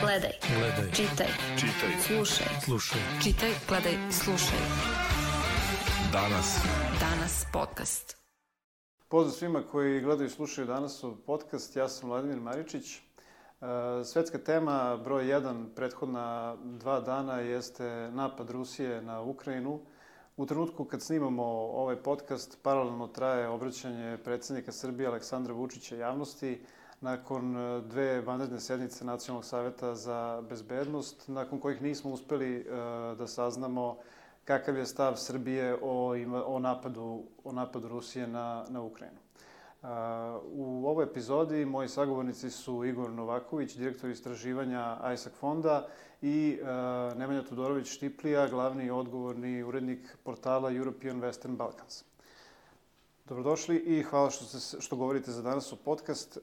Gledaj. Gledaj. Čitaj. Čitaj. Slušaj. Slušaj. Čitaj, gledaj, slušaj. Danas. Danas podcast. Pozdrav svima koji gledaju i slušaju danas u podcast. Ja sam Vladimir Maričić. E, Svetska tema broj 1 prethodna dva dana jeste napad Rusije na Ukrajinu. U trenutku kad snimamo ovaj podcast, paralelno traje obraćanje predsednika Srbije Aleksandra Vučića javnosti nakon e, dve vanredne sednice Nacionalnog saveta za bezbednost, nakon kojih nismo uspeli e, da saznamo kakav je stav Srbije o, o, napadu, o napadu Rusije na, na Ukrajinu. U ovoj epizodi moji sagovornici su Igor Novaković, direktor istraživanja ISAC fonda i Nemanja Todorović Štiplija, glavni odgovorni urednik portala European Western Balkans. Dobrodošli i hvala što, se, što govorite za danas u podcast.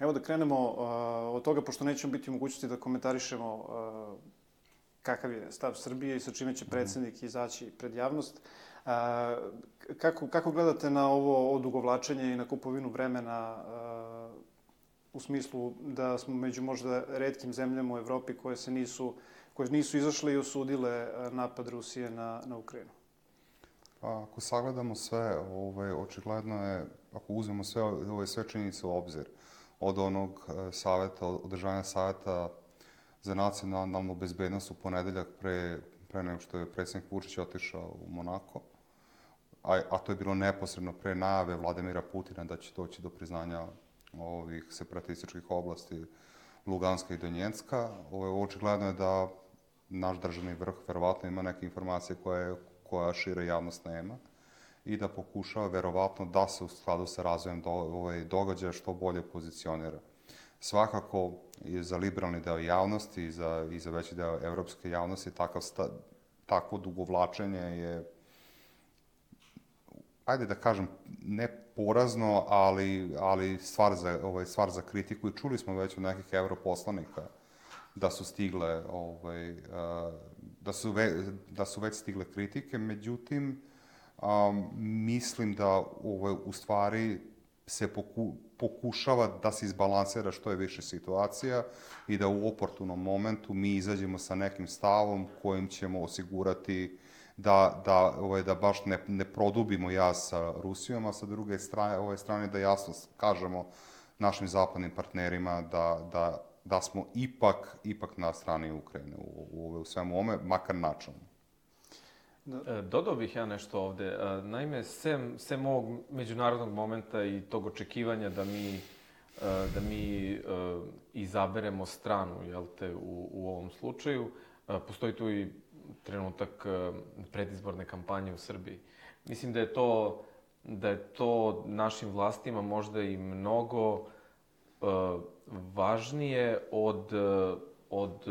Evo da krenemo od toga, pošto nećemo biti u mogućnosti da komentarišemo kakav je stav Srbije i sa čime će predsednik izaći pred javnost. Kako, kako gledate na ovo odugovlačenje i na kupovinu vremena u smislu da smo među možda redkim zemljama u Evropi koje se nisu, koje nisu izašle i osudile napad Rusije na, na Ukrajinu? Pa, ako sagledamo sve, ovaj, očigledno je, ako uzmemo sve ove sve činjenice u obzir, od onog saveta, održanja saveta za nacionalnu bezbednost u ponedeljak pre, pre nego što je predsednik Vučić otišao u Monako, a, a to je bilo neposredno pre najave Vladimira Putina da će doći do priznanja ovih separatističkih oblasti Luganska i Donjenska. Ovo, očigledno je da naš državni vrh verovatno ima neke informacije koje, koja šira javnost nema i da pokušava verovatno da se u skladu sa razvojem do, ovaj, događaja što bolje pozicionira svakako i za liberalni deo javnosti i za, i za veći deo evropske javnosti takav sta, takvo dugovlačenje je ajde da kažem, ne porazno, ali, ali stvar, za, ovaj, stvar za kritiku. I čuli smo već od nekih europoslanika da su stigle, ovaj, da, su ve, da su već stigle kritike. Međutim, um, mislim da ovaj, u stvari se poku, pokušava da se izbalansira što je više situacija i da u oportunom momentu mi izađemo sa nekim stavom kojim ćemo osigurati da, da, ovaj, da baš ne, ne produbimo jaz sa Rusijom, a sa druge strane, ove strane da jasno kažemo našim zapadnim partnerima da, da, da smo ipak, ipak na strani Ukrajine u, u, u svemu ome, makar načalno. Da. E, dodao bih ja nešto ovde. E, naime, sem, sem ovog međunarodnog momenta i tog očekivanja da mi, e, da mi izaberemo stranu, jel te, u, u ovom slučaju, postoji tu i trenutak predizborne kampanje u Srbiji. Mislim da je to, da je to našim vlastima možda i mnogo važnije od, od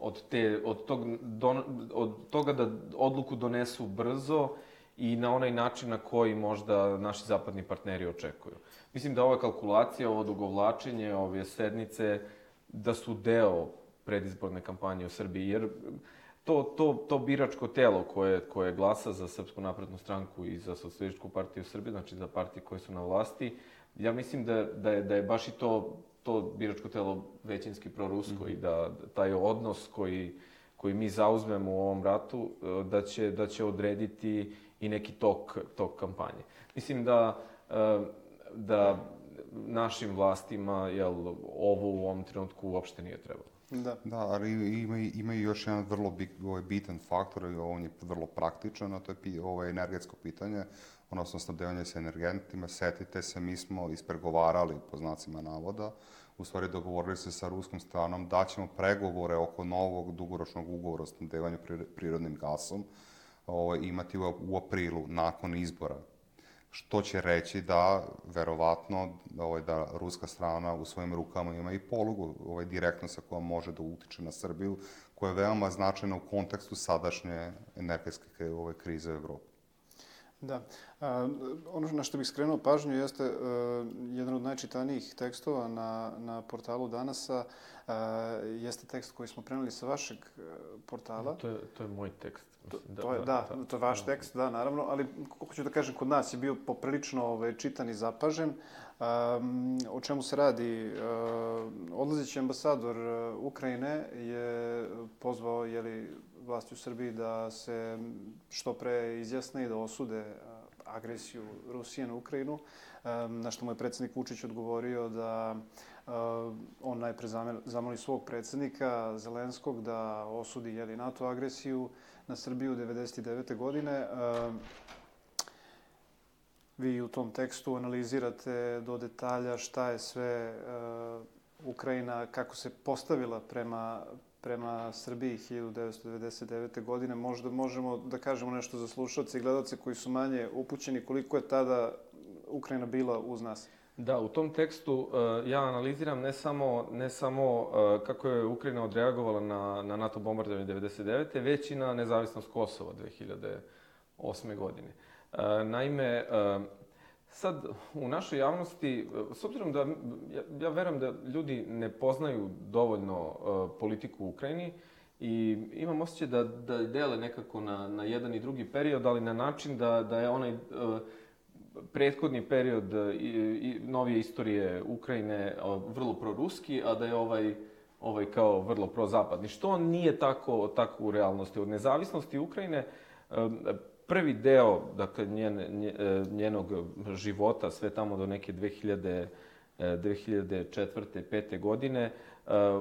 od, te, od, tog, don, od toga da odluku donesu brzo i na onaj način na koji možda naši zapadni partneri očekuju. Mislim da ova kalkulacija, ovo dogovlačenje, ove sednice, da su deo predizborne kampanje u Srbiji, jer to, to, to biračko telo koje, koje glasa za Srpsku naprednu stranku i za Socialističku partiju Srbije, znači za partije koje su na vlasti, ja mislim da, da, je, da je baš i to to biračko telo većinski prorusko mm -hmm. i da taj odnos koji, koji mi zauzmemo u ovom ratu, e, da će, da će odrediti i neki tok, tok kampanje. Mislim da, e, da našim vlastima jel, ovo u ovom trenutku uopšte nije trebalo. Da. Da, ali ima, ima i još jedan vrlo bit, ovaj, bitan faktor, i on je vrlo praktičan, a to je ovo energetsko pitanje, odnosno snabdevanje sa energentima. Setite se, mi smo ispregovarali, po znacima navoda, u stvari dogovorili se sa ruskom stranom da ćemo pregovore oko novog dugoročnog ugovora o snabdevanju prirodnim gasom ovaj, imati u, u aprilu, nakon izbora. Što će reći da, verovatno, ovaj, da ruska strana u svojim rukama ima i polugu ovaj, direktno sa kojom može da utiče na Srbiju, koja je veoma značajna u kontekstu sadašnje energetske ovaj, krize u Evropi. Da. A, ono na što bih skrenuo pažnju jeste uh, jedan od najčitanijih tekstova na, na portalu Danasa uh, jeste tekst koji smo preneli sa vašeg uh, portala. To je, to je moj tekst. Mislim, da, to je, da, da, da, to je vaš da. tekst, da, naravno, ali kako ću da kažem, kod nas je bio poprilično ovaj, čitan i zapažen. O čemu se radi? Uh, odlazeći ambasador Ukrajine je pozvao jeli, vlasti u Srbiji da se što pre izjasne i da osude agresiju Rusije na Ukrajinu, na što mu je predsednik Vučić odgovorio da on najpre zamoli svog predsednika Zelenskog da osudi jeli, NATO agresiju na Srbiju 99. godine. Vi u tom tekstu analizirate do detalja šta je sve Ukrajina, kako se postavila prema, prema Srbiji 1999. godine. Možda možemo da kažemo nešto za slušalce i gledalce koji su manje upućeni koliko je tada Ukrajina bila uz nas. Da, u tom tekstu uh, ja analiziram ne samo, ne samo uh, kako je Ukrajina odreagovala na, na NATO bombardovanje 99. već i na nezavisnost Kosova 2008. godine. Naime, Sad, u našoj javnosti, s obzirom da ja, ja verujem da ljudi ne poznaju dovoljno uh, politiku u Ukrajini i imam osjećaj da, da dele nekako na, na jedan i drugi period, ali na način da, da je onaj uh, prethodni period i, i novije istorije Ukrajine vrlo proruski, a da je ovaj ovaj kao vrlo prozapadni. Što nije tako, tako u realnosti. Od nezavisnosti Ukrajine prvi deo, dakle, njen, e, njenog života, sve tamo do neke 2000, 2004. 5. godine, e,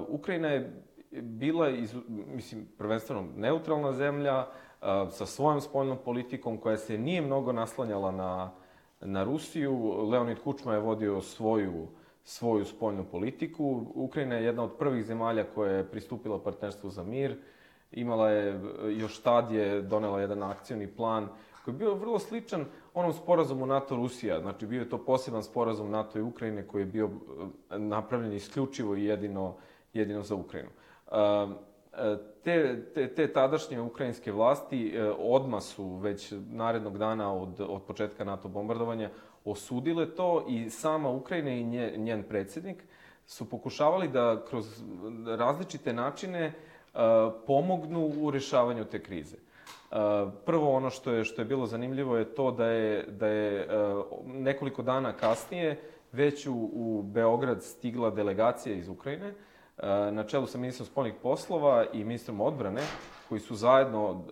Ukrajina je bila, iz, mislim, prvenstveno neutralna zemlja, e, sa svojom spoljnom politikom koja se nije mnogo naslanjala na, na Rusiju. Leonid Kučma je vodio svoju, svoju spoljnu politiku. Ukrajina je jedna od prvih zemalja koja je pristupila partnerstvu za mir imala je, još tad je donela jedan akcioni plan koji je bio vrlo sličan onom sporazumu NATO-Rusija. Znači, bio je to poseban sporazum NATO i Ukrajine koji je bio e, napravljen isključivo i jedino, jedino za Ukrajinu. E, te, te, te tadašnje ukrajinske vlasti e, odma su već narednog dana od, od početka NATO bombardovanja osudile to i sama Ukrajina i nje, njen predsednik su pokušavali da kroz različite načine uh, pomognu u rešavanju te krize. Prvo ono što je što je bilo zanimljivo je to da je da je nekoliko dana kasnije već u, u Beograd stigla delegacija iz Ukrajine na čelu sa ministrom spoljnih poslova i ministrom odbrane koji su zajedno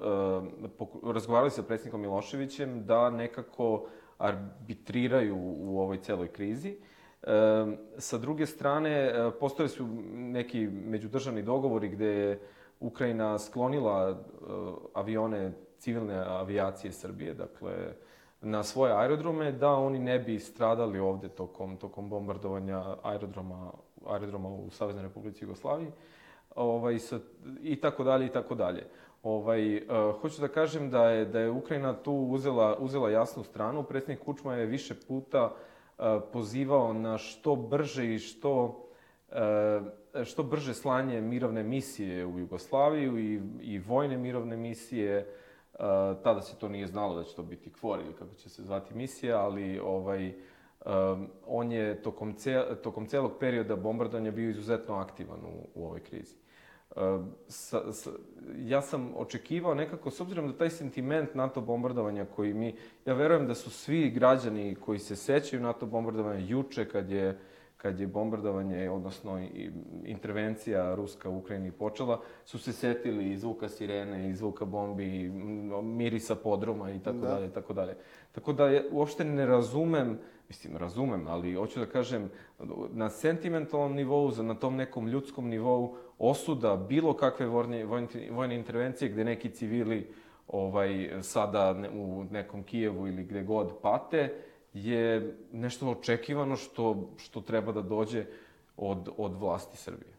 razgovarali sa predsjednikom Miloševićem da nekako arbitriraju u ovoj celoj krizi. Sa druge strane, postoje su neki međudržavni dogovori gde je Ukrajina sklonila uh, avione civilne avijacije Srbije, dakle, na svoje aerodrome, da oni ne bi stradali ovde tokom, tokom bombardovanja aerodroma, aerodroma u Saveznoj Republici Jugoslaviji, ovaj, sa, i tako dalje, i tako dalje. Ovaj, uh, hoću da kažem da je, da je Ukrajina tu uzela, uzela jasnu stranu. Predsjednik Kučma je više puta uh, pozivao na što brže i što E, što brže slanje mirovne misije u Jugoslaviju i, i vojne mirovne misije. E, tada se to nije znalo da će to biti KFOR ili kako će se zvati misija, ali ovaj, on je tokom, ce, tokom celog perioda bombardovanja bio izuzetno aktivan u, u ovoj krizi. Um, sa, sa, ja sam očekivao nekako, s obzirom da taj sentiment NATO bombardovanja koji mi, ja verujem da su svi građani koji se sećaju NATO bombardovanja juče kad je kad je bombardovanje, odnosno intervencija Ruska u Ukrajini počela, su se setili i zvuka sirene, i zvuka bombi, i mirisa podruma i tako da. dalje, tako dalje. Tako da je, uopšte ne razumem, mislim, razumem, ali hoću da kažem, na sentimentalnom nivou, na tom nekom ljudskom nivou, osuda bilo kakve vojne, vojne, intervencije gde neki civili ovaj, sada u nekom Kijevu ili gde god pate, je nešto očekivano što, što treba da dođe od, od vlasti Srbije.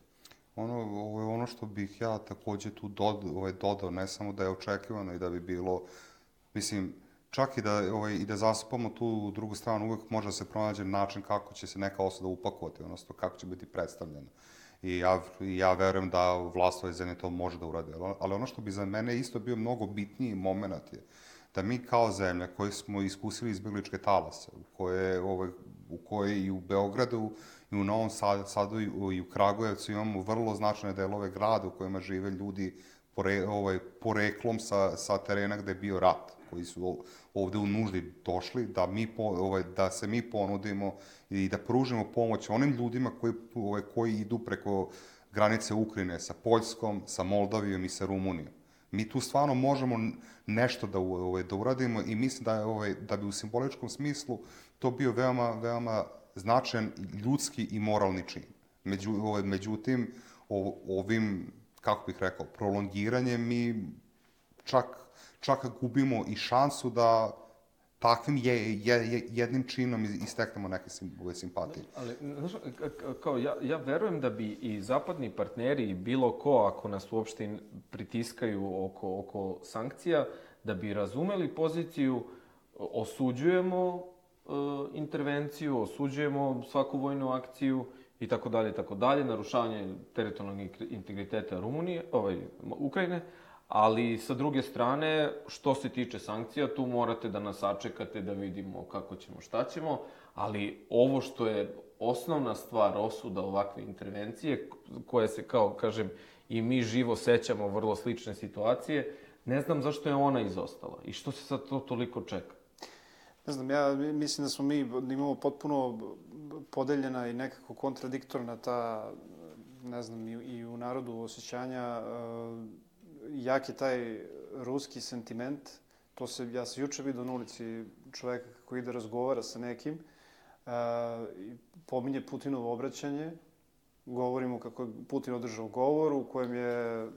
Ono, ovo je ono što bih ja takođe tu dod, ovaj, dodao, ne samo da je očekivano i da bi bilo, mislim, čak i da, ovaj, i da zasupamo tu drugu stranu, uvek može da se pronađe način kako će se neka osuda upakovati, odnosno kako će biti predstavljena. I ja, ja verujem da vlast ove zemlje to može da urade. Ali ono što bi za mene isto bio mnogo bitniji moment je, da mi kao zemlja koji smo iskusili izbjegličke talase, u koje, ovaj, u koje i u Beogradu i u Novom Sadu i u Kragujevcu imamo vrlo značajne delove grada u kojima žive ljudi pore, ovaj, poreklom sa, sa terena gde je bio rat. Koji su ovde u nuždi došli, da, mi, po, ovaj, da se mi ponudimo i da pružimo pomoć onim ljudima koji, ovaj, koji idu preko granice Ukrajine sa Poljskom, sa Moldavijom i sa Rumunijom. Mi tu stvarno možemo nešto da, ovaj, da uradimo i mislim da, ovaj, da bi u simboličkom smislu to bio veoma, veoma značajan ljudski i moralni čin. Među, ovaj, međutim, ovim, kako bih rekao, prolongiranjem mi čak, čak gubimo i šansu da takvim je, je, je jednim činom isteknemo neke sim, ove simpatije. Ali, znaš, kao ja, ja verujem da bi i zapadni partneri, bilo ko, ako nas uopšte pritiskaju oko, oko sankcija, da bi razumeli poziciju, osuđujemo uh, intervenciju, osuđujemo svaku vojnu akciju i tako dalje, tako dalje, narušavanje teritorijalnog integriteta Rumunije, ovaj, Ukrajine, Ali, sa druge strane, što se tiče sankcija, tu morate da nas sačekate da vidimo kako ćemo, šta ćemo, ali ovo što je osnovna stvar osuda ovakve intervencije, koje se, kao kažem, i mi živo sećamo vrlo slične situacije, ne znam zašto je ona izostala i što se sad to toliko čeka. Ne znam, ja mislim da smo mi, da imamo potpuno podeljena i nekako kontradiktorna ta, ne znam, i, i u narodu osjećanja jak je taj ruski sentiment, to se, ja se juče vidio na ulici čoveka kako ide razgovara sa nekim, uh, pominje Putinovo obraćanje, govorimo kako je Putin održao govor u kojem je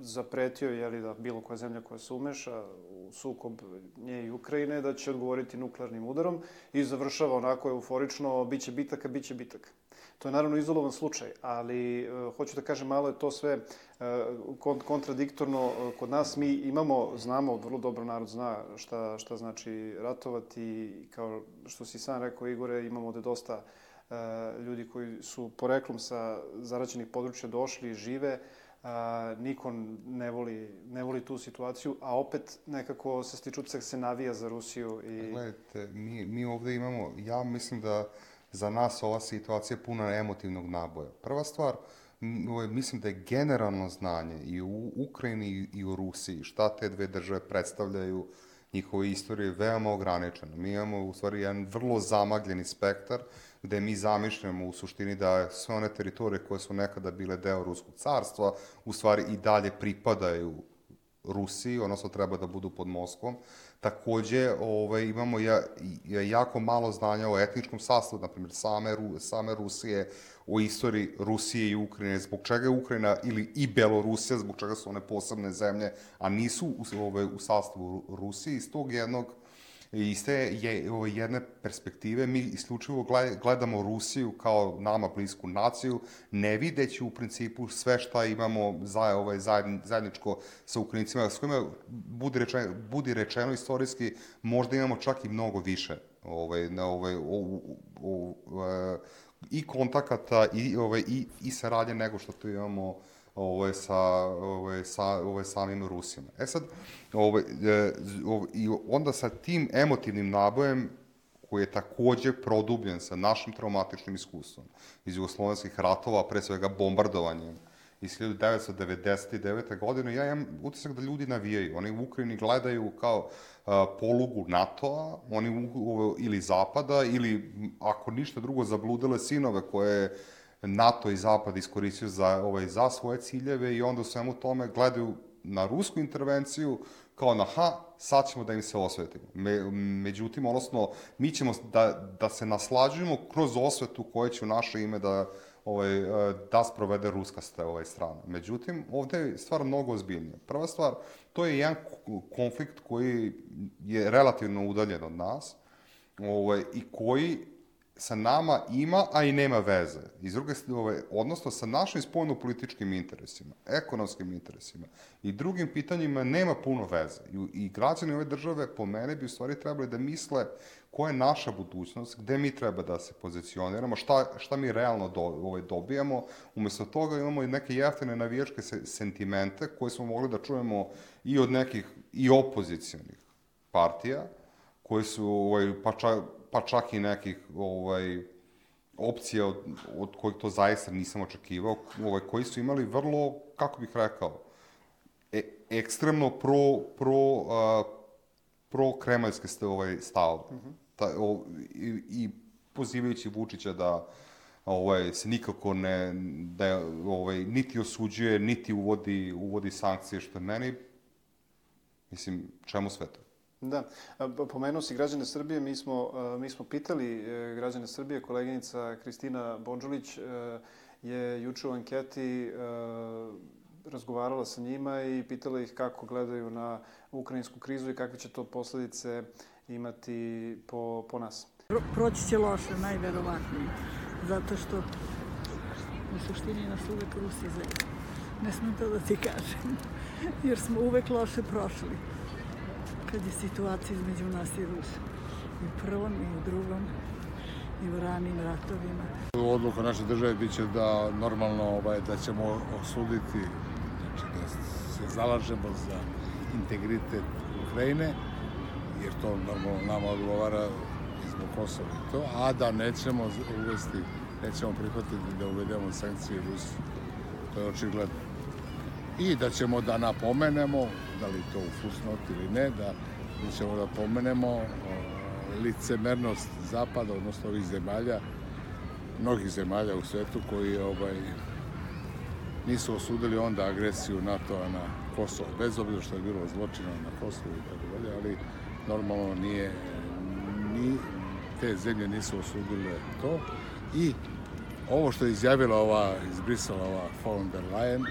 zapretio jeli, da bilo koja zemlja koja se umeša u sukob nje i Ukrajine, da će odgovoriti nuklearnim udarom i završava onako euforično, bit će bitaka, bit će bitaka. To je naravno izolovan slučaj, ali uh, hoću da kažem, malo je to sve uh, kontradiktorno uh, kod nas. Mi imamo, znamo, vrlo dobro narod zna šta, šta znači ratovati kao što si sam rekao, Igore, imamo da dosta ljudi koji su poreklom sa zaraćenih područja došli i žive, niko ne voli, ne voli tu situaciju, a opet nekako se stičucak se navija za Rusiju. I... Gledajte, mi, mi ovde imamo, ja mislim da za nas ova situacija puna emotivnog naboja. Prva stvar, mislim da je generalno znanje i u Ukrajini i u Rusiji šta te dve države predstavljaju njihove istorije veoma ograničeno. Mi imamo u stvari jedan vrlo zamagljeni spektar gde mi zamišljamo u suštini da sve one teritorije koje su nekada bile deo Ruskog carstva u stvari i dalje pripadaju Rusiji, odnosno treba da budu pod Moskvom. Takođe, ovaj, imamo ja, jako malo znanja o etničkom sastavu, na primjer, same, same Rusije, o istoriji Rusije i Ukrajine, zbog čega je Ukrajina ili i Belorusija, zbog čega su one posebne zemlje, a nisu u, ovaj, u sastavu Rusije, iz tog jednog iz te je, ovaj, jedne perspektive. Mi isključivo gledamo Rusiju kao nama blisku naciju, ne videći u principu sve šta imamo za, ovaj, zajedničko sa Ukrajincima, s kojima, budi rečeno, budi rečeno istorijski, možda imamo čak i mnogo više ovaj, na, ovaj, o, o, o, o, i kontakata i, ovaj, i, i saradnje nego što tu imamo ovaj, sa, ovaj, sa ovaj, samim Rusima. E sad, ovaj, ovaj, i onda sa tim emotivnim nabojem koji je takođe produbljen sa našim traumatičnim iskustvom iz jugoslovenskih ratova, pre svega bombardovanjem iz 1999. godine, ja imam utisak da ljudi navijaju. Oni u Ukrajini gledaju kao a, polugu NATO-a, oni u, ili Zapada, ili ako ništa drugo, zabludele sinove koje NATO i Zapad iskoristio za, ovaj, za svoje ciljeve i onda u svemu tome gledaju na rusku intervenciju kao na ha, sad ćemo da im se osvetimo. Me, međutim, odnosno, mi ćemo da, da se naslađujemo kroz osvetu koje će u naše ime da, ovaj, da sprovede ruska ovaj, strana. Međutim, ovde je stvar mnogo ozbiljnija. Prva stvar, to je jedan konflikt koji je relativno udaljen od nas ovaj, i koji sa nama ima, a i nema veze. Iz druge strane, odnosno sa našim spoljno-političkim interesima, ekonomskim interesima i drugim pitanjima nema puno veze. I, I građani ove države, po mene, bi u stvari trebali da misle koja je naša budućnost, gde mi treba da se pozicioniramo, šta, šta mi realno do, ovaj, dobijamo. Umesto toga imamo i neke jeftine navijačke se, sentimente koje smo mogli da čujemo i od nekih i opozicijonih partija, koje su, ovaj, pa čak, pa čak i nekih ovaj, opcija od, od kojih to zaista nisam očekivao, ovaj, koji su imali vrlo, kako bih rekao, e, ekstremno pro, pro, a, pro-kremaljski st- ovaj, stav. Ta, o, i, I pozivajući Vučića da ovaj, se nikako ne, da ovaj, niti osuđuje, niti uvodi, uvodi sankcije, što je meni, mislim, čemu sve to? Da, pomenuo si građane Srbije, mi smo, mi smo pitali e, građane Srbije, koleginica Kristina Bonđulić e, je juče u anketi e, razgovarala sa njima i pitala ih kako gledaju na ukrajinsku krizu i kakve će to posledice imati po, po nas. Pro, proći će loše, najverovatnije. Zato što u suštini nas uvek Rusi zezu. Ne smem to da ti kažem. Jer smo uvek loše prošli. Kad je situacija između nas i Rusa. I u prvom i u drugom i u ranim ratovima. Odluka naše države biće da normalno ovaj, da ćemo osuditi, znači da se zalažemo za integritet Ukrajine, jer to normalno nama odgovara zbog Kosova i to, a da nećemo uvesti, nećemo prihvatiti da uvedemo sankcije Rusiji. To je očigledno. I da ćemo da napomenemo, da li to u fusnot ili ne, da, da ćemo da pomenemo licemernost Zapada, odnosno ovih zemalja, mnogih zemalja u svetu koji ovaj, nisu osudili onda agresiju NATO-a na Kosovo, bez obzira što je bilo zločina na Kosovu i tako dalje, ali normalno nije, ni, te zemlje nisu osudile to. I ovo što je izjavila ova, iz Brisela, ova von der Leyen,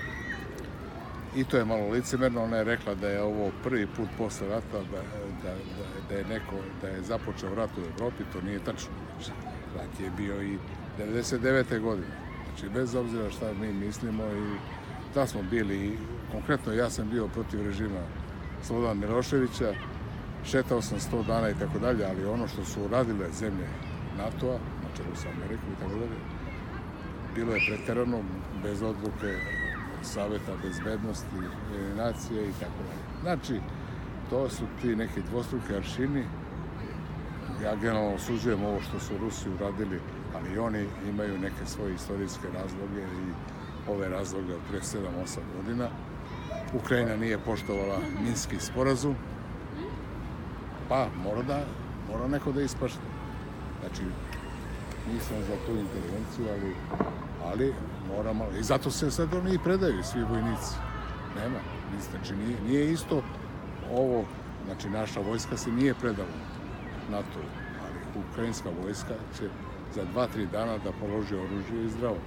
i to je malo licemerno, ona je rekla da je ovo prvi put posle rata da, da, da, da je neko, da je započeo rat u Evropi, to nije tačno. Znači, rat je bio i 99. godine. Znači, bez obzira šta mi mislimo i da smo bili, konkretno ja sam bio protiv režima Slobodana Miloševića, šetao sam 100 dana i tako dalje, ali ono što su uradile zemlje NATO-a, na čelu sa Amerikom i tako dalje, bilo je preterano, bez odluke Saveta bezbednosti, nacije i tako dalje. Znači, to su ti neki dvostruki aršini. Ja generalno osuđujem ovo što su Rusi uradili, ali oni imaju neke svoje istorijske razloge i ove razloge od pre 7-8 godina. Ukrajina nije poštovala Minski sporazum, pa mora da, mora neko da ispašta. Znači, nisam za tu intervenciju, ali, ali moramo, i zato se sad oni i predaju, svi vojnici. Nema, znači nije, nije isto ovo, znači naša vojska se nije predala NATO, ali ukrajinska vojska će za dva, tri dana da položi oružje i zdravo.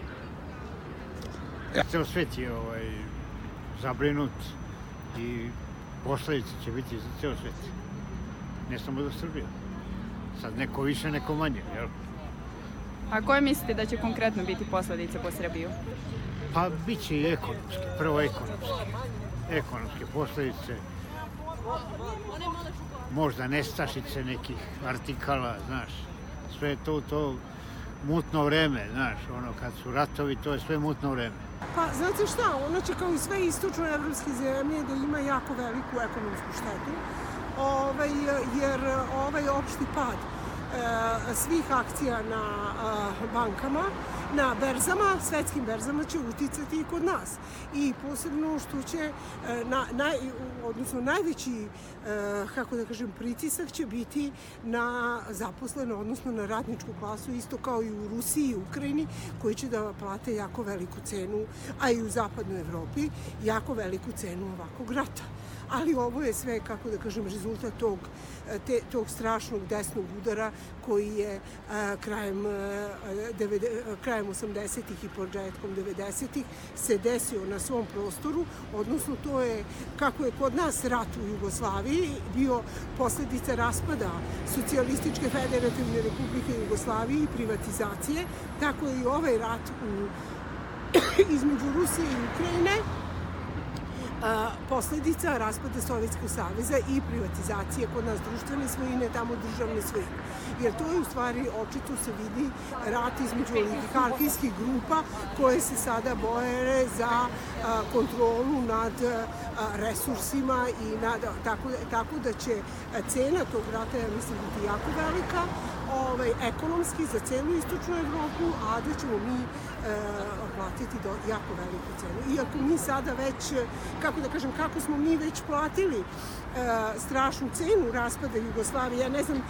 Ceo svet je ovaj, zabrinut i posledice će biti za ceo svet. Ne samo za Srbiju. Sad neko više, neko manje, jel? A koje mislite da će konkretno biti posledice po Srbiju? Pa bit će i ekonomske, prvo ekonomske. Ekonomske posledice. Možda nestašice nekih artikala, znaš. Sve je to, to mutno vreme, znaš. Ono, kad su ratovi, to je sve mutno vreme. Pa, znate šta, ono će kao i sve istočno-evropske zemlje da ima jako veliku ekonomsku štetu, ovaj, jer ovaj opšti pad svih akcija na e, bankama, na berzama, svetskim berzama će uticati i kod nas. I posebno što će, e, na, naj, odnosno najveći, kako da kažem, pritisak će biti na zaposlene, odnosno na radničku klasu, isto kao i u Rusiji i Ukrajini, koji će da plate jako veliku cenu, a i u zapadnoj Evropi, jako veliku cenu ovakvog rata ali ovo je sve, kako da kažem, rezultat tog, te, tog strašnog desnog udara koji je a, krajem, a, devede, krajem 80-ih i početkom 90-ih se desio na svom prostoru, odnosno to je, kako je kod nas rat u Jugoslaviji bio posledica raspada Socijalističke federativne republike Jugoslavije i privatizacije, tako je i ovaj rat u, između Rusije i Ukrajine a, posledica raspada Sovjetskog saveza i privatizacije kod nas društvene svojine, tamo državne svojine. Jer to je u stvari, očito se vidi rat između oligarhijskih grupa koje se sada boje za a, kontrolu nad a, resursima i nad, tako, tako da će cena tog rata, ja mislim, biti jako velika, ovaj, ekonomski za celu istočnu Evropu, a da ćemo mi e, platiti do, jako veliku cenu. Iako mi sada već, kako da kažem, kako smo mi već platili e, strašnu cenu raspada Jugoslavije, ja ne znam, e,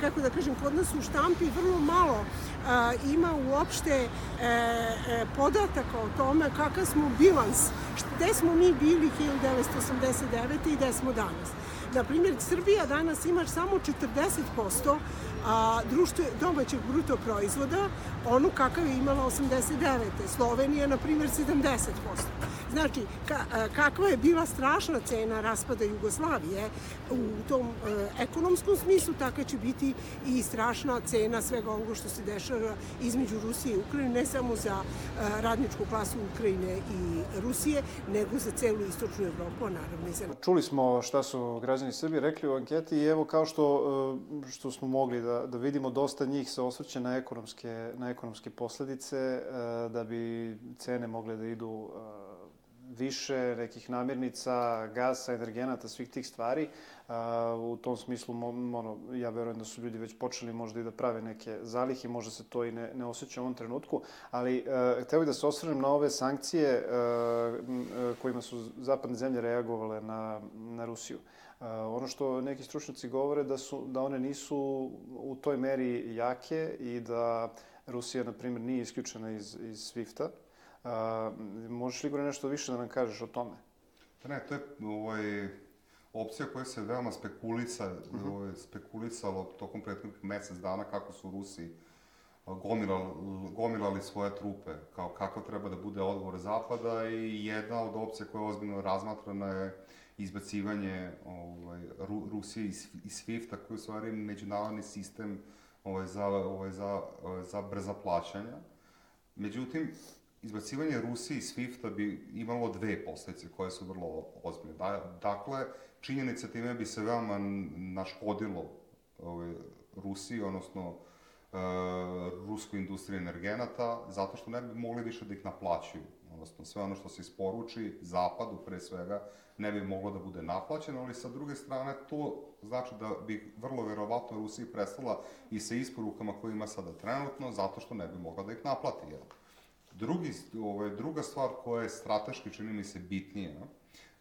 kako da kažem, kod nas u štampi vrlo malo e, ima uopšte e, e, podataka o tome kakav smo bilans, gde smo mi bili 1989. i gde smo danas. Na primjer, Srbija danas ima samo 40% a, društve, domaćeg bruto proizvoda, onu kakav je imala 89. Slovenija, na primjer, 70%. Znači, ka, kakva je bila strašna cena raspada Jugoslavije u tom e, ekonomskom smislu, taka će biti i strašna cena svega ovoga što se dešava između Rusije i Ukrajine, ne samo za e, radničku klasu Ukrajine i Rusije, nego za celu istočnu Evropu, a naravno i za... Čuli smo šta su građani Srbije rekli u anketi i evo kao što, e, što smo mogli da, da vidimo, dosta njih se osvrće na ekonomske, na ekonomske posledice, e, da bi cene mogle da idu e, više nekih namirnica, gasa, energenata, svih tih stvari. u tom smislu, ono, ja verujem da su ljudi već počeli možda i da prave neke zalihe, možda se to i ne, ne osjeća u ovom trenutku, ali uh, bih da se osvrnem na ove sankcije uh, kojima su zapadne zemlje reagovale na, na Rusiju. Uh, ono što neki stručnjaci govore da, su, da one nisu u toj meri jake i da Rusija, na primjer, nije isključena iz, iz SWIFT-a, A, možeš li, Igor, nešto više da nam kažeš o tome? Pa ne, to je ovaj, opcija koja se veoma spekulisa, uh mhm. -huh. ovaj, spekulisalo tokom prethodnih mesec dana kako su Rusi gomilali, gomilali svoje trupe, kao kako treba da bude odgovor Zapada i jedna od opcija koja je ozbiljno razmatrana je izbacivanje ovaj, Ru, Rusije iz, iz SWIFT-a, koji je u stvari međunarodni sistem ovaj, za, ovaj, za, za brza plaćanja. Međutim, izbacivanje Rusije iz SWIFT-a bi imalo dve posledice koje su vrlo ozbiljne. Da, dakle, činjenica time bi se veoma naškodilo ove, Rusiji, odnosno e, ruskoj industriji energenata, zato što ne bi mogli više da ih naplaćuju. Odnosno, sve ono što se isporuči Zapadu, pre svega, ne bi moglo da bude naplaćeno, ali sa druge strane to znači da bi vrlo verovatno Rusiji prestala i sa isporukama koje ima sada trenutno, zato što ne bi mogla da ih naplati. Jel? Drugi, ovaj, druga stvar koja je strateški, čini mi se, bitnija,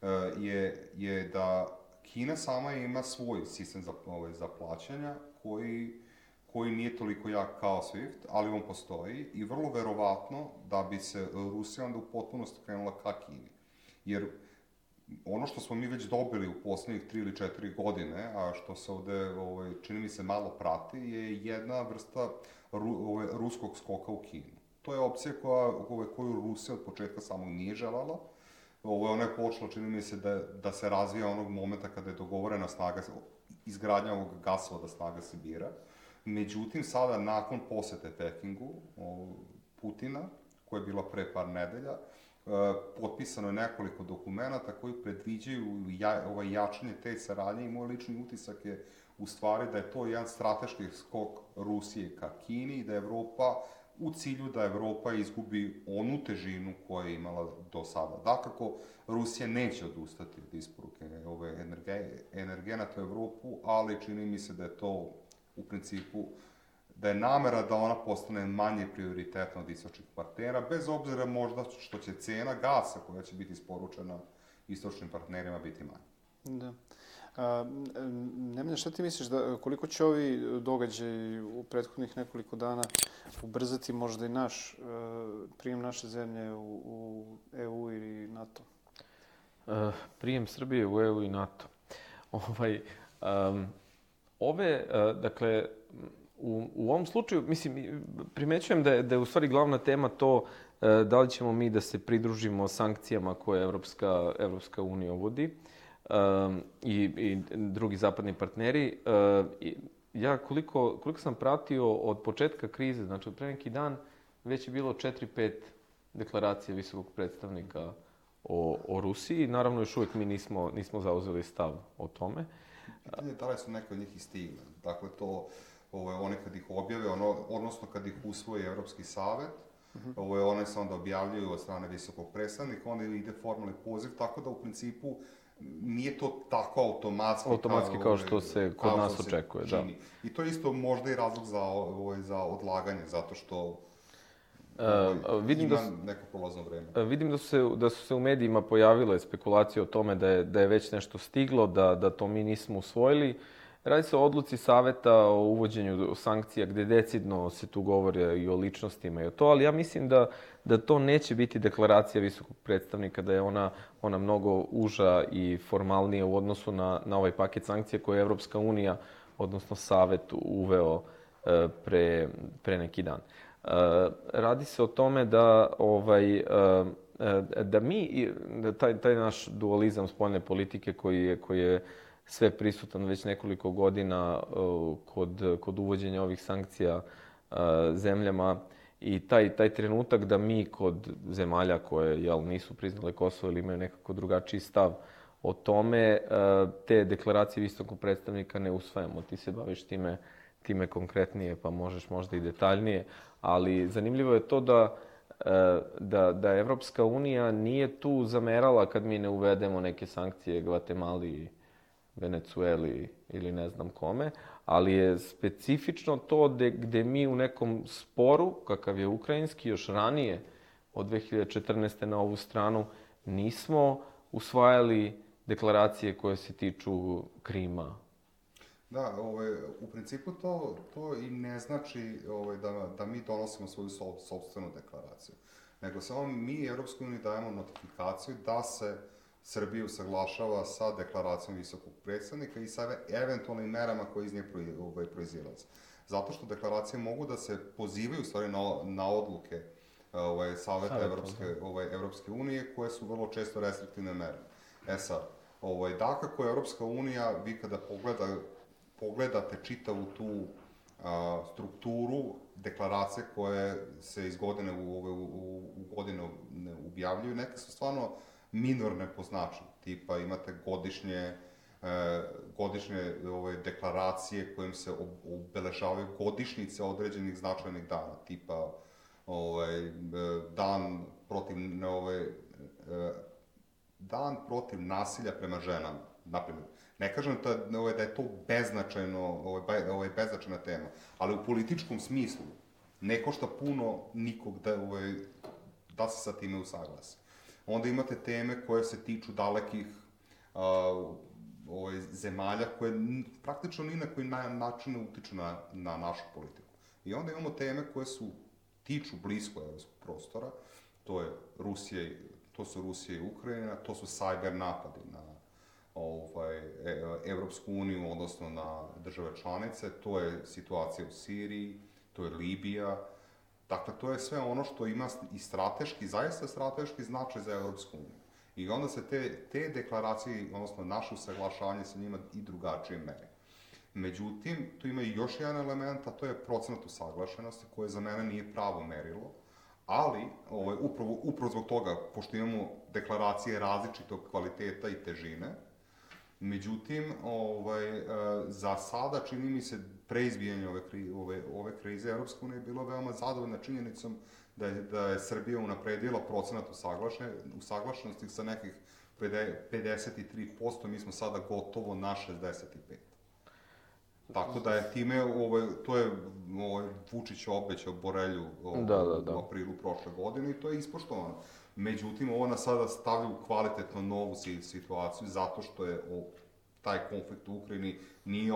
eh, je, je da Kina sama ima svoj sistem za, ovaj, za plaćanja koji, koji nije toliko jak kao SWIFT, ali on postoji i vrlo verovatno da bi se Rusija onda u potpunosti krenula ka Kini. Jer ono što smo mi već dobili u poslednjih 3 ili 4 godine, a što se ovde, ovaj, čini mi se, malo prati, je jedna vrsta ru, ovaj, ruskog skoka u Kinu. To je opcija koja, koju Rusija od početka samog nije želala. Ovo je ona je počela, čini mi se, da, da se razvija onog momenta kada je dogovorena snaga, izgradnja ovog gasovoda snaga Sibira. Međutim, sada, nakon posete Pekingu, Putina, koja je bila pre par nedelja, e, potpisano je nekoliko dokumenta koji predviđaju ja, ovaj jačanje te saradnje i moj lični utisak je u stvari da je to jedan strateški skok Rusije ka Kini i da Evropa u cilju da Evropa izgubi onu težinu koju je imala do sada. Dakako, Rusija neće odustati od isporuke ove energe, energenata u Evropu, ali čini mi se da je to u principu da je namera da ona postane manje prioritetna od istočnih partnera, bez obzira možda što će cena gasa koja će biti isporučena istočnim partnerima biti manja. Da. Nemanja, šta ti misliš, da, koliko će ovi događaji u prethodnih nekoliko dana ubrzati možda i naš, uh, prijem naše zemlje u, u EU ili NATO? Uh, prijem Srbije u EU i NATO. Ovaj, um, ove, uh, dakle, u, u ovom slučaju, mislim, primećujem da je, da je u stvari glavna tema to da li ćemo mi da se pridružimo sankcijama koje Evropska, Evropska unija uvodi. Uh, um, i, i drugi zapadni partneri. Uh, i ja koliko, koliko sam pratio od početka krize, znači od pre neki dan, već je bilo 4-5 deklaracije visokog predstavnika o, o Rusiji. Naravno, još uvijek mi nismo, nismo zauzeli stav o tome. Pitanje je da li su neke od njih i stigle. Dakle, to, ovo, one kad ih objave, ono, odnosno kad ih usvoji Evropski savet, uh -huh. ovo, one se onda objavljuju od strane visokog predstavnika, onda ide formalni poziv, tako da u principu nije to tako automatski, Automatski kao što ovaj, se kod kao nas očekuje, da. čini. I to je isto možda i razlog za, ovaj, za odlaganje, zato što ovaj, vidim da s- neko prolazno vreme. E, Vidim da su, se, da su se u medijima pojavile spekulacije o tome da je, da je već nešto stiglo, da, da to mi nismo usvojili. Radi se o odluci saveta o uvođenju sankcija gde decidno se tu govore i o ličnostima i o to, ali ja mislim da, da to neće biti deklaracija visokog predstavnika, da je ona, ona mnogo uža i formalnija u odnosu na, na ovaj paket sankcija koje je Evropska unija, odnosno savet uveo e, pre, pre neki dan. E, radi se o tome da ovaj e, da mi da taj taj naš dualizam spoljne politike koji je koji je sve prisutan već nekoliko godina e, kod kod uvođenja ovih sankcija e, zemljama i taj taj trenutak da mi kod zemalja koje jel nisu priznale Kosovo ili imaju nekako drugačiji stav o tome e, te deklaracije visokog predstavnika ne usvajamo. Ti se baviš time time konkretnije, pa možeš možda i detaljnije, ali zanimljivo je to da da, da Evropska unija nije tu zamerala kad mi ne uvedemo neke sankcije Gvatemali, Venecueli ili ne znam kome, ali je specifično to de, gde mi u nekom sporu, kakav je ukrajinski, još ranije, od 2014. na ovu stranu, nismo usvajali deklaracije koje se tiču Krima, Da, ovaj, u principu to, to i ne znači ovaj, da, da mi donosimo svoju so, sobstvenu deklaraciju. Nego samo mi i Europskoj uniji dajemo notifikaciju da se Srbija usaglašava sa deklaracijom visokog predstavnika i sa eve- eventualnim merama koje iz nje ovaj, proizilaze. Zato što deklaracije mogu da se pozivaju u stvari na, na odluke ovaj, Saveta Evropske, ovaj, Evropske unije koje su vrlo često restriktivne mere. E sad, ovaj, da kako je Evropska unija, vi kada pogleda, pogledate čitavu tu a, strukturu deklaracije koje se iz godine u, u, u, u godine ne objavljuju, neke su stvarno minorne po značaju. Tipa imate godišnje e, godišnje ove, deklaracije kojim se ob- obeležavaju godišnjice određenih značajnih dana, tipa ovaj, dan protiv ove, e, dan protiv nasilja prema ženama, naprimjer. Ne kažem da, ovaj, da je to beznačajno, ovaj, ovaj, beznačajna tema, ali u političkom smislu ne košta puno nikog da, ovaj, da se sa time usaglasi. Onda imate teme koje se tiču dalekih a, ovaj, zemalja koje praktično ni na koji na, način ne utiču na, na našu politiku. I onda imamo teme koje su tiču blisko evropskog prostora, to je Rusija, to su Rusija i Ukrajina, to su cyber napadi na ovaj, e, Evropsku uniju, odnosno na države članice, to je situacija u Siriji, to je Libija, Dakle, to je sve ono što ima i strateški, zaista strateški značaj za Evropsku uniju. I onda se te, te deklaracije, odnosno naše usaglašavanje sa njima i drugačije mere. Međutim, tu ima i još jedan element, a to je procenat usaglašenosti, koje za mene nije pravo merilo, ali ovaj, upravo, upravo zbog toga, pošto imamo deklaracije različitog kvaliteta i težine, Međutim, ovaj, e, za sada čini mi se preizbijanje ove, kri, ove, ove krize Evropska unija je bila veoma zadovoljna činjenicom da je, da je Srbija unapredila procenat usaglašene, usaglašenosti sa nekih 53%, mi smo sada gotovo na 65%. Tako da je time, ovaj, to je ovaj, Vučić obećao Borelju ovaj, Da, da, da. u aprilu prošle godine i to je ispoštovano. Međutim, ovo nas sada stavlja u kvalitetno novu si- situaciju zato što je taj konflikt u Ukrajini nije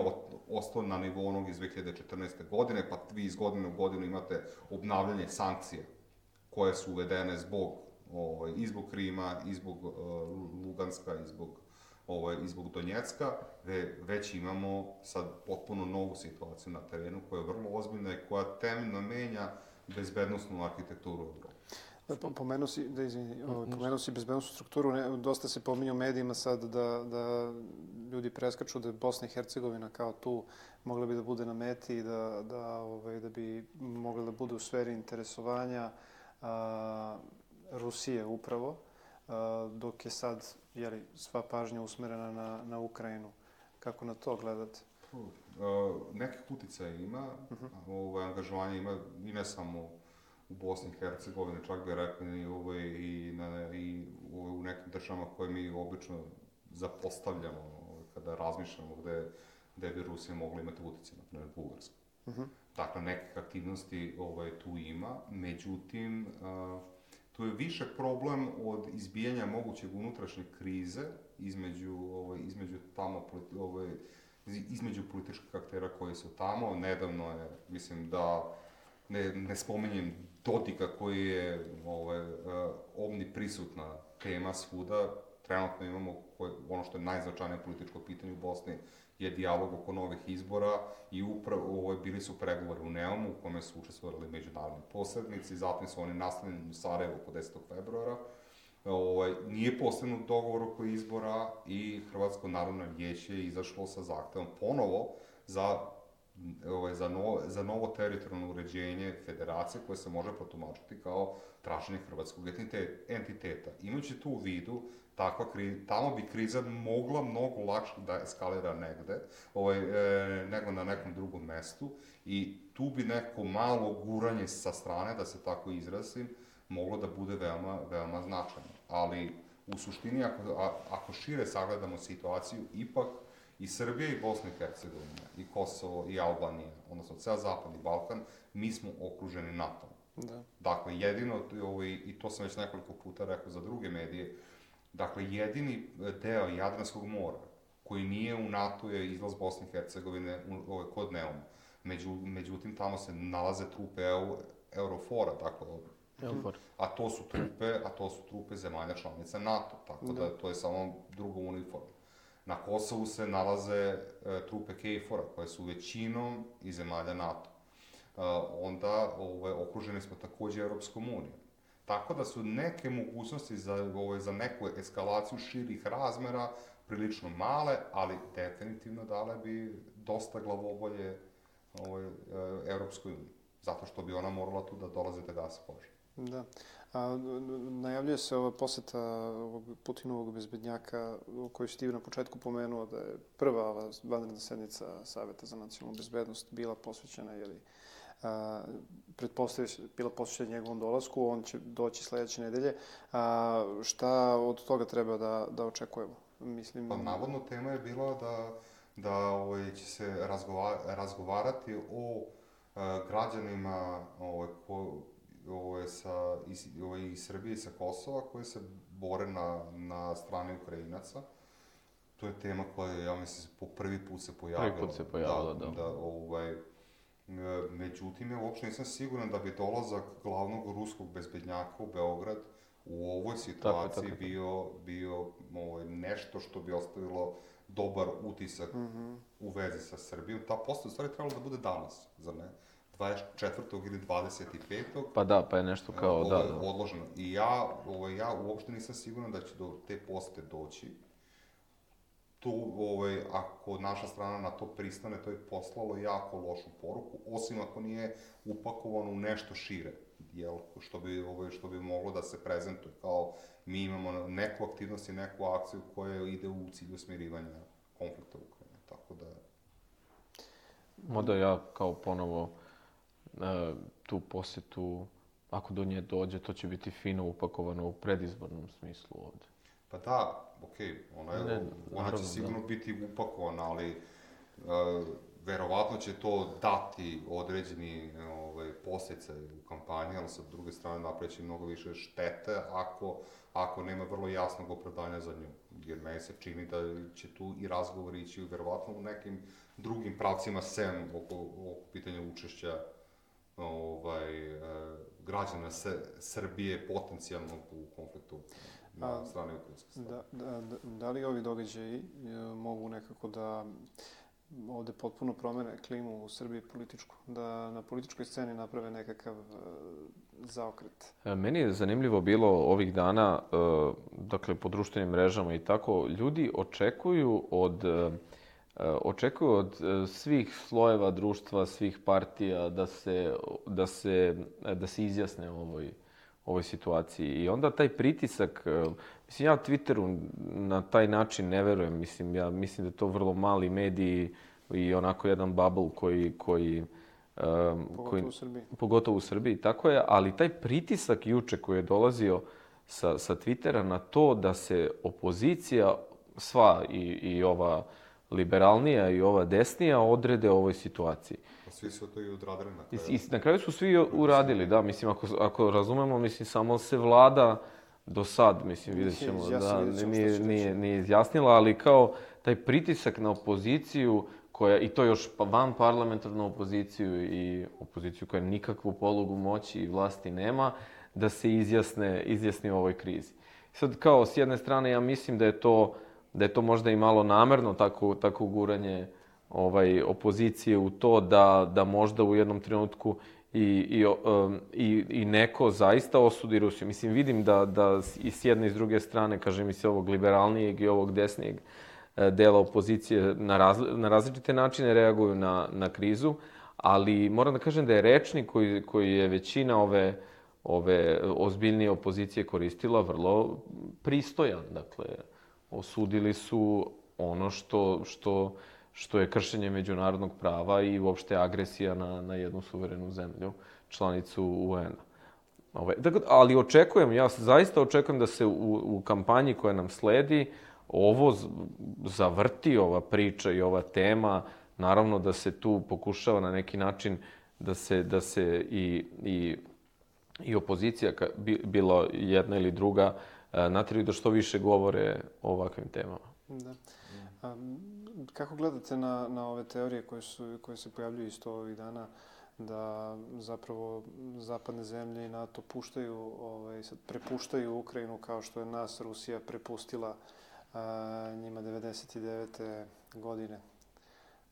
ostao na nivou onog iz 2014. godine, pa vi iz godine u godinu imate obnavljanje sankcija koje su uvedene zbog ovaj, i zbog Krima, i zbog uh, Luganska, i zbog, ovaj, i zbog Donjecka, ve, već imamo sad potpuno novu situaciju na terenu koja je vrlo ozbiljna i koja temeljno menja bezbednostnu arhitekturu Evrope. Da, po- Pomenuo si, da izvini, ovaj, pomenuo si bezbednostnu strukturu, ne, dosta se pominje u medijima sad da, da ljudi preskaču da je Bosna i Hercegovina kao tu mogla bi da bude na meti i da, da, ovaj, da bi mogla da bude u sferi interesovanja a, Rusije upravo, a, dok je sad jeli, sva pažnja usmerena na, na Ukrajinu. Kako na to gledate? Uh, nekih uticaja ima, ovaj, angažovanja ima i ne samo u Bosni i Hercegovini, čak bih rekao i, ovaj, i, na, i ovaj, u nekim državama koje mi obično zapostavljamo ovaj, kada razmišljamo gde, gde bi Rusija mogla imati utjecaj, na primjer Bugarska. Uh -huh. Dakle, neke aktivnosti ovaj, tu ima, međutim, uh, tu je više problem od izbijanja mogućeg unutrašnje krize između, ovaj, između tamo, ovaj, između političkih aktera koji su tamo. Nedavno je, mislim da, ne, ne spomenjem Dodika koji je ovaj, uh, omniprisutna tema svuda. Trenutno imamo koje, ono što je najznačajnije političko pitanje u Bosni je dijalog oko novih izbora i upravo ovaj, bili su pregovori u Neumu u kome su učestvovali međunarodni posrednici, zatim su oni nastavljeni u Sarajevo oko 10. februara. Ovaj, nije postavljen dogovor oko izbora i Hrvatsko narodno vijeće je izašlo sa zahtevom ponovo za ovaj, za, novo, za novo teritorijalno uređenje federacije koje se može protumačiti kao traženje hrvatskog entiteta. Imajući tu u vidu, takva kri, tamo bi kriza mogla mnogo lakše da eskalira negde, ovaj, e, nego na nekom drugom mestu i tu bi neko malo guranje sa strane, da se tako izrazim, moglo da bude veoma, veoma značajno. Ali u suštini, ako, a, ako šire sagledamo situaciju, ipak i Srbija i Bosna i Hercegovina, i Kosovo i Albanija, odnosno ceo Zapadni Balkan, mi smo okruženi NATO. Da. Dakle, jedino, ovaj, i to sam već nekoliko puta rekao za druge medije, dakle, jedini deo Jadranskog mora koji nije u NATO je izlaz Bosne i Hercegovine u, ovaj, kod Neuma. Među, međutim, tamo se nalaze trupe EU, Eurofora, dakle, Eufor. a to su trupe, a to su trupe zemalja članica NATO, tako da, da to je samo druga uniforma. Na Kosovu se nalaze e, trupe KFOR-a, koje su većinom iz zemalja NATO. E, onda ove, okruženi smo takođe Europskom unijom. Tako da su neke mogućnosti za, ove, za neku eskalaciju širih razmera prilično male, ali definitivno dale bi dosta glavobolje ovoj, e, Evropskoj uniji. Zato što bi ona morala tu da dolaze da gasa požar. Da. A, najavljuje se ova poseta ovog Putinovog bezbednjaka o kojoj si ti na početku pomenuo da je prva ova vanredna sednica Saveta za nacionalnu bezbednost bila posvećena, jeli, a, pretpostavlja se, bila posvećena njegovom dolasku, on će doći sledeće nedelje. A, šta od toga treba da, da očekujemo? Mislim... Pa navodno tema je bila da, da ovaj, će se razgovar, razgovarati o a, građanima ovaj, ko, ovaj, sa, iz, ovaj, iz Srbije i sa Kosova koji se bore na, na strani Ukrajinaca. To je tema koja, ja mislim, po prvi put se pojavila. Prvi put se pojavila, da. da. da ovaj, međutim, ja uopšte nisam siguran da bi dolazak glavnog ruskog bezbednjaka u Beograd u ovoj situaciji tako, tako, bio, bio ovaj, nešto što bi ostavilo dobar utisak mm -hmm. u vezi sa Srbijom. Ta posta u stvari trebalo da bude danas, za ne? 24. ili 25. Pa da, pa je nešto kao, ovo, da, da. Odloženo. I ja, ovo, ja uopšte nisam siguran da će do te poste doći. Tu, ovaj, ako naša strana na to pristane, to je poslalo jako lošu poruku, osim ako nije upakovano u nešto šire, jel, što bi, ovaj, što bi moglo da se prezentuje kao mi imamo neku aktivnost i neku akciju koja ide u cilju smirivanja konflikta u Ukrajini, tako da... Moda ja kao ponovo tu posetu, ako do nje dođe, to će biti fino upakovano u predizbornom smislu ovde. Pa da, okej, okay, ona, je, ne, ona naravno, će sigurno da. biti upakovana, ali uh, verovatno će to dati određeni ovaj, posjecaj u kampanji, ali sa druge strane napreći mnogo više štete ako, ako nema vrlo jasnog opravdanja za nju. Jer meni se čini da će tu i razgovor ići verovatno u nekim drugim pravcima sem oko, oko pitanja učešća ovaj, e, građana se, Srbije potencijalno u konfliktu na strane ukrajinske strane. Da, da, da, da li ovi događaji e, mogu nekako da ovde potpuno promene klimu u Srbiji političku, da na političkoj sceni naprave nekakav uh, zaokret. Meni je zanimljivo bilo ovih dana, uh, dakle, po društvenim mrežama i tako, ljudi očekuju od uh, E, očekuju od e, svih slojeva društva, svih partija da se, da se, da se izjasne o ovoj, ovoj situaciji. I onda taj pritisak, e, mislim, ja Twitteru na taj način ne verujem, mislim, ja mislim da to vrlo mali mediji i onako jedan bubble koji, koji Um, pogotovo koji, u Srbiji. Pogotovo u Srbiji, tako je, ali taj pritisak juče koji je dolazio sa, sa Twittera na to da se opozicija sva i, i ova liberalnija i ova desnija odrede ovoj situaciji. Pa Svi su to i odradili na kraju. I na kraju su svi uradili, da, mislim, ako, ako razumemo, mislim, samo se vlada do sad, mislim, vidjet ćemo, da, nije, nije, nije izjasnila, ali kao taj pritisak na opoziciju, koja, i to još pa van parlamentarnu opoziciju i opoziciju koja nikakvu polugu moći i vlasti nema, da se izjasne, izjasni u ovoj krizi. Sad, kao, s jedne strane, ja mislim da je to, da je to možda i malo namerno tako, tako guranje ovaj, opozicije u to da, da možda u jednom trenutku i, i, um, i, i neko zaista osudi Rusiju. Mislim, vidim da, da i s jedne i s druge strane, kažem i s ovog liberalnijeg i ovog desnijeg e, dela opozicije na, razli, na različite načine reaguju na, na krizu, ali moram da kažem da je rečnik koji, koji je većina ove, ove ozbiljnije opozicije koristila vrlo pristojan. Dakle, osudili su ono što, što, što je kršenje međunarodnog prava i uopšte agresija na, na jednu suverenu zemlju, članicu UN-a. Ovaj, dakle, ali očekujem, ja zaista očekujem da se u, u kampanji koja nam sledi ovo zavrti, ova priča i ova tema. Naravno da se tu pokušava na neki način da se, da se i, i, i opozicija, ka- bi- bilo jedna ili druga, e, nateraju da što više govore o ovakvim temama. Da. A, kako gledate na, na ove teorije koje, su, koje se pojavljuju isto ovih dana, da zapravo zapadne zemlje i NATO puštaju, ovaj, sad prepuštaju Ukrajinu kao što je nas Rusija prepustila a, njima 99. godine.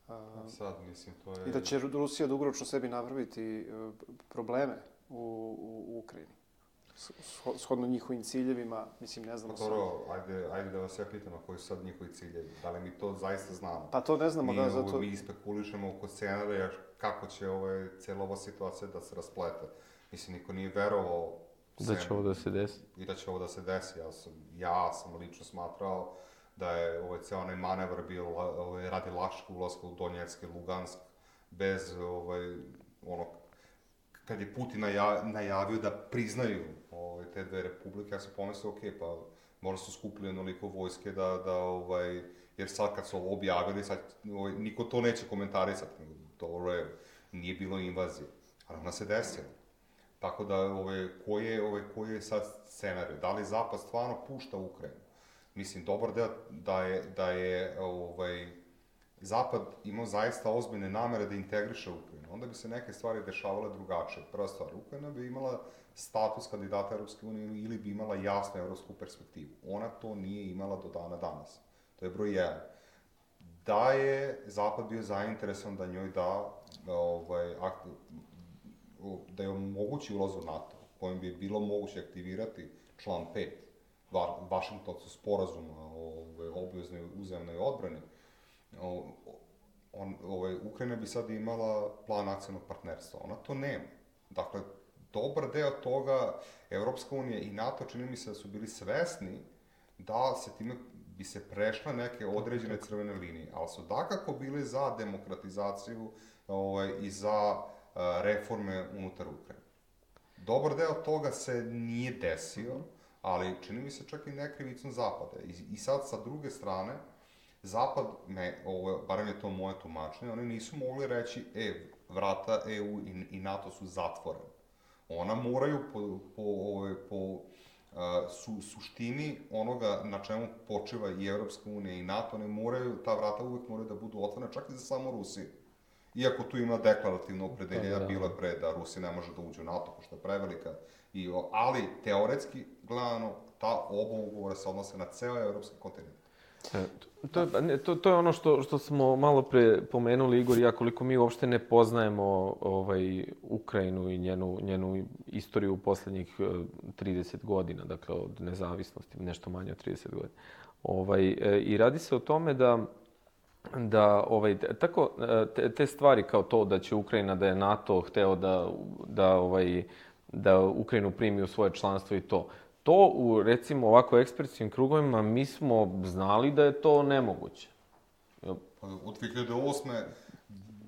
A, Sad, mislim, to je... I da će Rusija dugoročno sebi napraviti e, probleme u, u, u Ukrajini. Shodno njihovim ciljevima, mislim, ne Pa znamo sad. dobro, ajde, ajde da vas ja pitam, a koji su sad njihovi ciljevi? Da li mi to zaista znamo? Pa to ne znamo, mi, da, ovo- zato... Mi spekulišemo oko scenarija kako će ovaj, cijela ova situacija da se rasplete. Mislim, niko nije verovao Da će ovo da se desi. i da će ovo da se desi. Ja sam, ja sam lično smatrao da je ovaj ceo onaj manevar bio ovaj, radi laškog ulaska u Donjetsk i Lugansk bez ovaj, ono, kad je Putin naja, najavio da priznaju ovaj, te dve republike, ja sam pomislio, ok, pa možda su skupili onoliko vojske da, da ovaj, jer sad kad su ovo objavili, sad ovaj, niko to neće komentarisati, dobro je, nije bilo invazije, ali ona se desila. Tako da, ove, koji je, ove, koji je sad scenarij? Da li Zapad stvarno pušta Ukrajinu? Mislim, dobar deo da je, da je ovaj, Zapad imao zaista ozbiljne namere da integriše Ukrajinu. Onda bi se neke stvari dešavale drugačije. Prva stvar, Ukrajina bi imala status kandidata Europske unije ili bi imala jasnu evropsku perspektivu. Ona to nije imala do dana danas. To je broj jedan. Da je Zapad bio zainteresovan da njoj da ovaj, akt, da je omogući ulaz u NATO, kojim bi bilo moguće aktivirati član 5 Va, Vašingtonskog sporazuma o ovaj, obveznoj uzemnoj odbrani, on, ovaj, Ukrajina bi sad imala plan akcijnog partnerstva. Ona to nema. Dakle, dobar deo toga, Evropska unija i NATO čini mi se da su bili svesni da se time bi se prešle neke određene crvene linije, ali su dakako bili za demokratizaciju ovaj, i za uh, reforme unutar Ukrajine. Dobar deo toga se nije desio, ali čini mi se čak i nekrivicom Zapada. I, I sad, sa druge strane, Zapad, me, ovo, barem je to moje tumačenje, oni nisu mogli reći, e, vrata EU i, i NATO su zatvorene. Ona moraju po, po, ove, po uh, su, suštini onoga na čemu počiva i Evropska unija i NATO, ne moraju, ta vrata uvek moraju da budu otvorena, čak i za samo Rusiju. Iako tu ima deklarativno opredeljenje, Da, da. bilo je pre da Rusija ne može da uđe u NATO, pošto je prevelika, i, ali teoretski gledano, ta oba ugovora se odnose na ceo evropski kontinent. E, to, ne, to, to je ono što, što smo malo pre pomenuli, Igor ja, koliko mi uopšte ne poznajemo ovaj, Ukrajinu i njenu, njenu istoriju u poslednjih e, 30 godina, dakle od nezavisnosti, nešto manje od 30 godina. Ovaj, e, I radi se o tome da da ovaj tako e, te, te stvari kao to da će Ukrajina da je NATO hteo da da ovaj da Ukrajinu primi u svoje članstvo i to. To u recimo ovako ekspresivnim krugovima mi smo znali da je to nemoguće. Pa, Od 2008.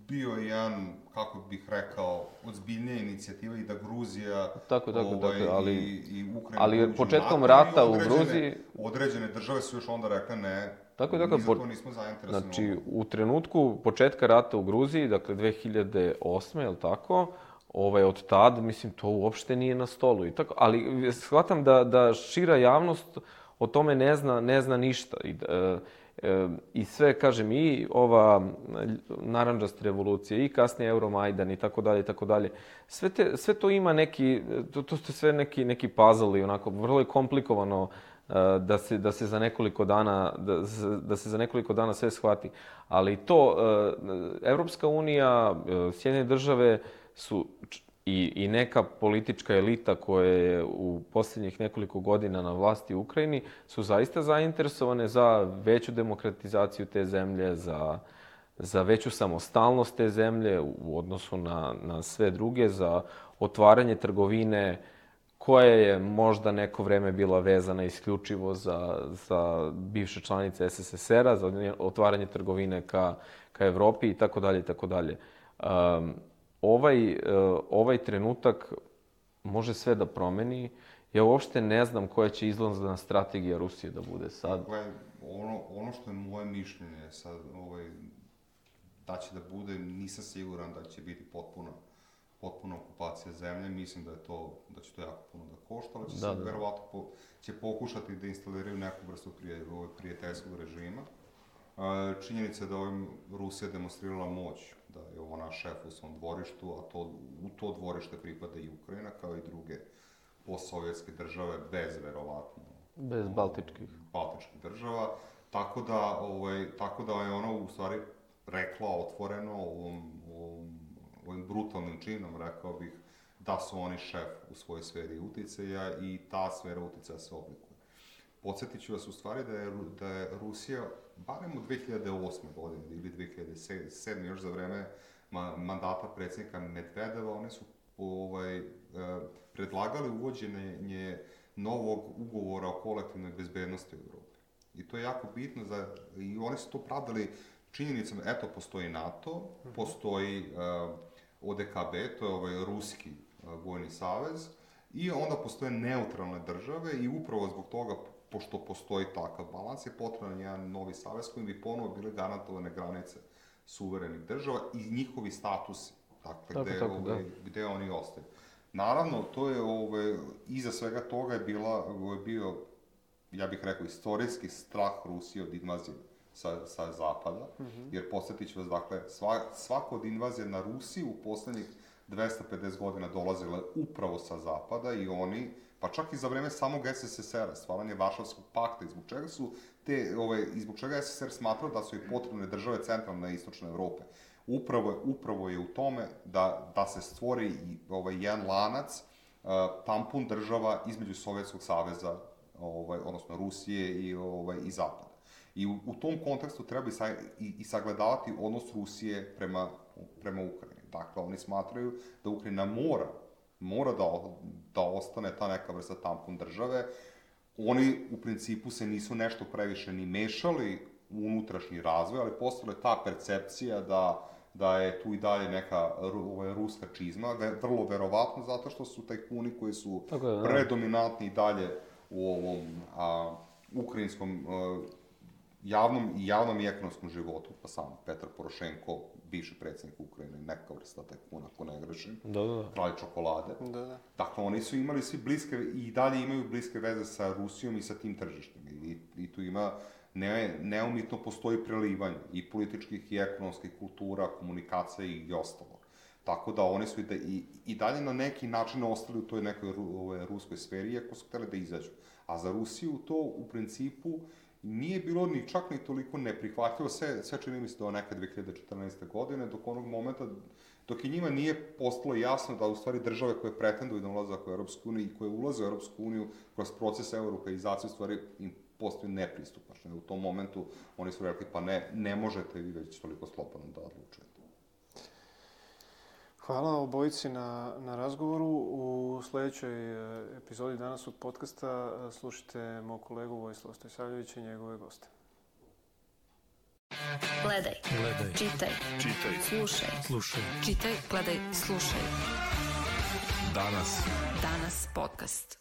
bio je jedan, kako bih rekao, ozbiljnija inicijativa i da Gruzija Tako, tako, ovaj, dakle, ali- i, i Ukrajina ali početkom rata u Gruziji, određene države su još onda rekle ne, Tako je, dakle, zainteresovani. Znači, u trenutku početka rata u Gruziji, dakle 2008. je li tako, ovaj, od tad, mislim, to uopšte nije na stolu. I tako, ali shvatam da, da šira javnost o tome ne zna, ne zna ništa. I, e, e, I sve, kažem, i ova naranđasta revolucija, i kasnije Euromajdan i tako dalje, i tako dalje. Sve, te, sve to ima neki, to, to ste sve neki, neki puzzle i onako, vrlo je komplikovano e, da se, da se za nekoliko dana da, da se za nekoliko dana sve shvati. Ali to e, Evropska unija, e, Sjedinjene države su i, i neka politička elita koja je u posljednjih nekoliko godina na vlasti u Ukrajini su zaista zainteresovane za veću demokratizaciju te zemlje, za, za veću samostalnost te zemlje u odnosu na, na sve druge, za otvaranje trgovine koja je možda neko vreme bila vezana isključivo za, za bivše članice SSSR-a, za nje- otvaranje trgovine ka, ka Evropi i tako dalje i tako dalje. Um, ovaj, uh, ovaj trenutak može sve da promeni. Ja uopšte ne znam koja će izlazna strategija Rusije da bude sad. Dakle, ono, ono što je moje mišljenje sad, ovaj, da će da bude, nisam siguran da će biti potpuna, potpuna okupacija zemlje, mislim da je to, da će to jako puno da košta, ali će Da, se da. verovatno po, će pokušati da instaliraju neku vrstu prije, ovaj, prijateljskog režima. E, činjenica je da ovim Rusija demonstrirala moć, da je ona šef u svom dvorištu, a to, u to dvorište pripada i Ukrajina, kao i druge postsovjetske države, bez verovatno Bez baltičkih. baltičkih država, tako da, ovaj, tako da je ona u stvari rekla otvoreno ovom, ovom, ovim brutalnim činom, rekao bih, da su oni šef u svojoj sferi uticaja i ta sfera uticaja se oblikuje. Podsjetit ću vas u stvari da je, da je Rusija, barem u 2008. godine ili 2007. još za vreme ma, mandata predsjednika Medvedeva, oni su ovaj, e, predlagali uvođenje novog ugovora o kolektivnoj bezbednosti u Evropi. I to je jako bitno za, i oni su to pravdali činjenicom, eto, postoji NATO, postoji uh, ODKB, to je ovaj ruski uh, vojni savez, i onda postoje neutralne države i upravo zbog toga, pošto postoji takav balans, je potreban jedan novi savez kojim bi ponovo bile garantovane granice suverenih država i njihovi statusi, dakle, Tako, gde, tako, ovaj, da. gde oni ostaju. Naravno, to je, ovaj, iza svega toga je bila, ovaj, bio, ja bih rekao, istorijski strah Rusije od invazije sa, sa zapada, jer posjetit ću vas, dakle, sva, svaka od invazije na Rusiju u poslednjih 250 godina dolazila je upravo sa zapada i oni, pa čak i za vreme samog SSSR-a, stvaranje Varšavskog pakta, i zbog čega su te, ovaj, i zbog čega je SSSR smatrao da su i potrebne države centralne i istočne Evrope. Upravo, je- upravo je u tome da, da se stvori i, ovaj, jedan lanac, uh, tampon država između Sovjetskog saveza, ovaj, odnosno Rusije i, ovaj, i Zapada. I u, u tom kontekstu treba i, sa, i, i sagledavati odnos Rusije prema, prema Ukrajini. Dakle, oni smatraju da Ukrajina mora, mora da, da ostane ta neka vrsta tampon države. Oni u principu se nisu nešto previše ni mešali u unutrašnji razvoj, ali postala je ta percepcija da da je tu i dalje neka ovaj, ruska čizma, ve, vrlo verovatno zato što su tajkuni koji su Tako je, da. predominantni i dalje u ovom a, ukrajinskom a, javnom i javnom i ekonomskom životu, pa sam Petar Porošenko, bivši predsjednik Ukrajine, neka vrsta tajkuna, ako ne grešim, Da, da, da. kralj čokolade. Da, da. Dakle, oni su imali svi bliske, i dalje imaju bliske veze sa Rusijom i sa tim tržištem. I, i tu ima, ne, neumitno postoji prelivanje i političkih i ekonomskih kultura, komunikacija i ostalo. Tako da oni su i, da, i, i dalje na neki način ostali u toj nekoj ru, ove, ruskoj sferi, iako su hteli da izađu. A za Rusiju to u principu nije bilo ni čak ni toliko neprihvatljivo, sve, sve čini mi se do neke 2014. godine, dok onog momenta dok i njima nije postalo jasno da u stvari države koje pretenduju na ulazak u Europsku uniju i koje ulaze u Europsku uniju kroz proces europeizacije u stvari im postaju nepristupačne. U tom momentu oni su rekli pa ne, ne možete vi već toliko slobodno da odlučujete. Hvala obojici na, na razgovoru. U sledećoj e, epizodi danas od podcasta e, slušajte mog kolegu Vojislava Stojsavljevića i njegove goste. Gledaj, Gledaj, čitaj, čitaj, slušaj. slušaj. Čitaj, gledaj, slušaj. Danas. Danas podcast.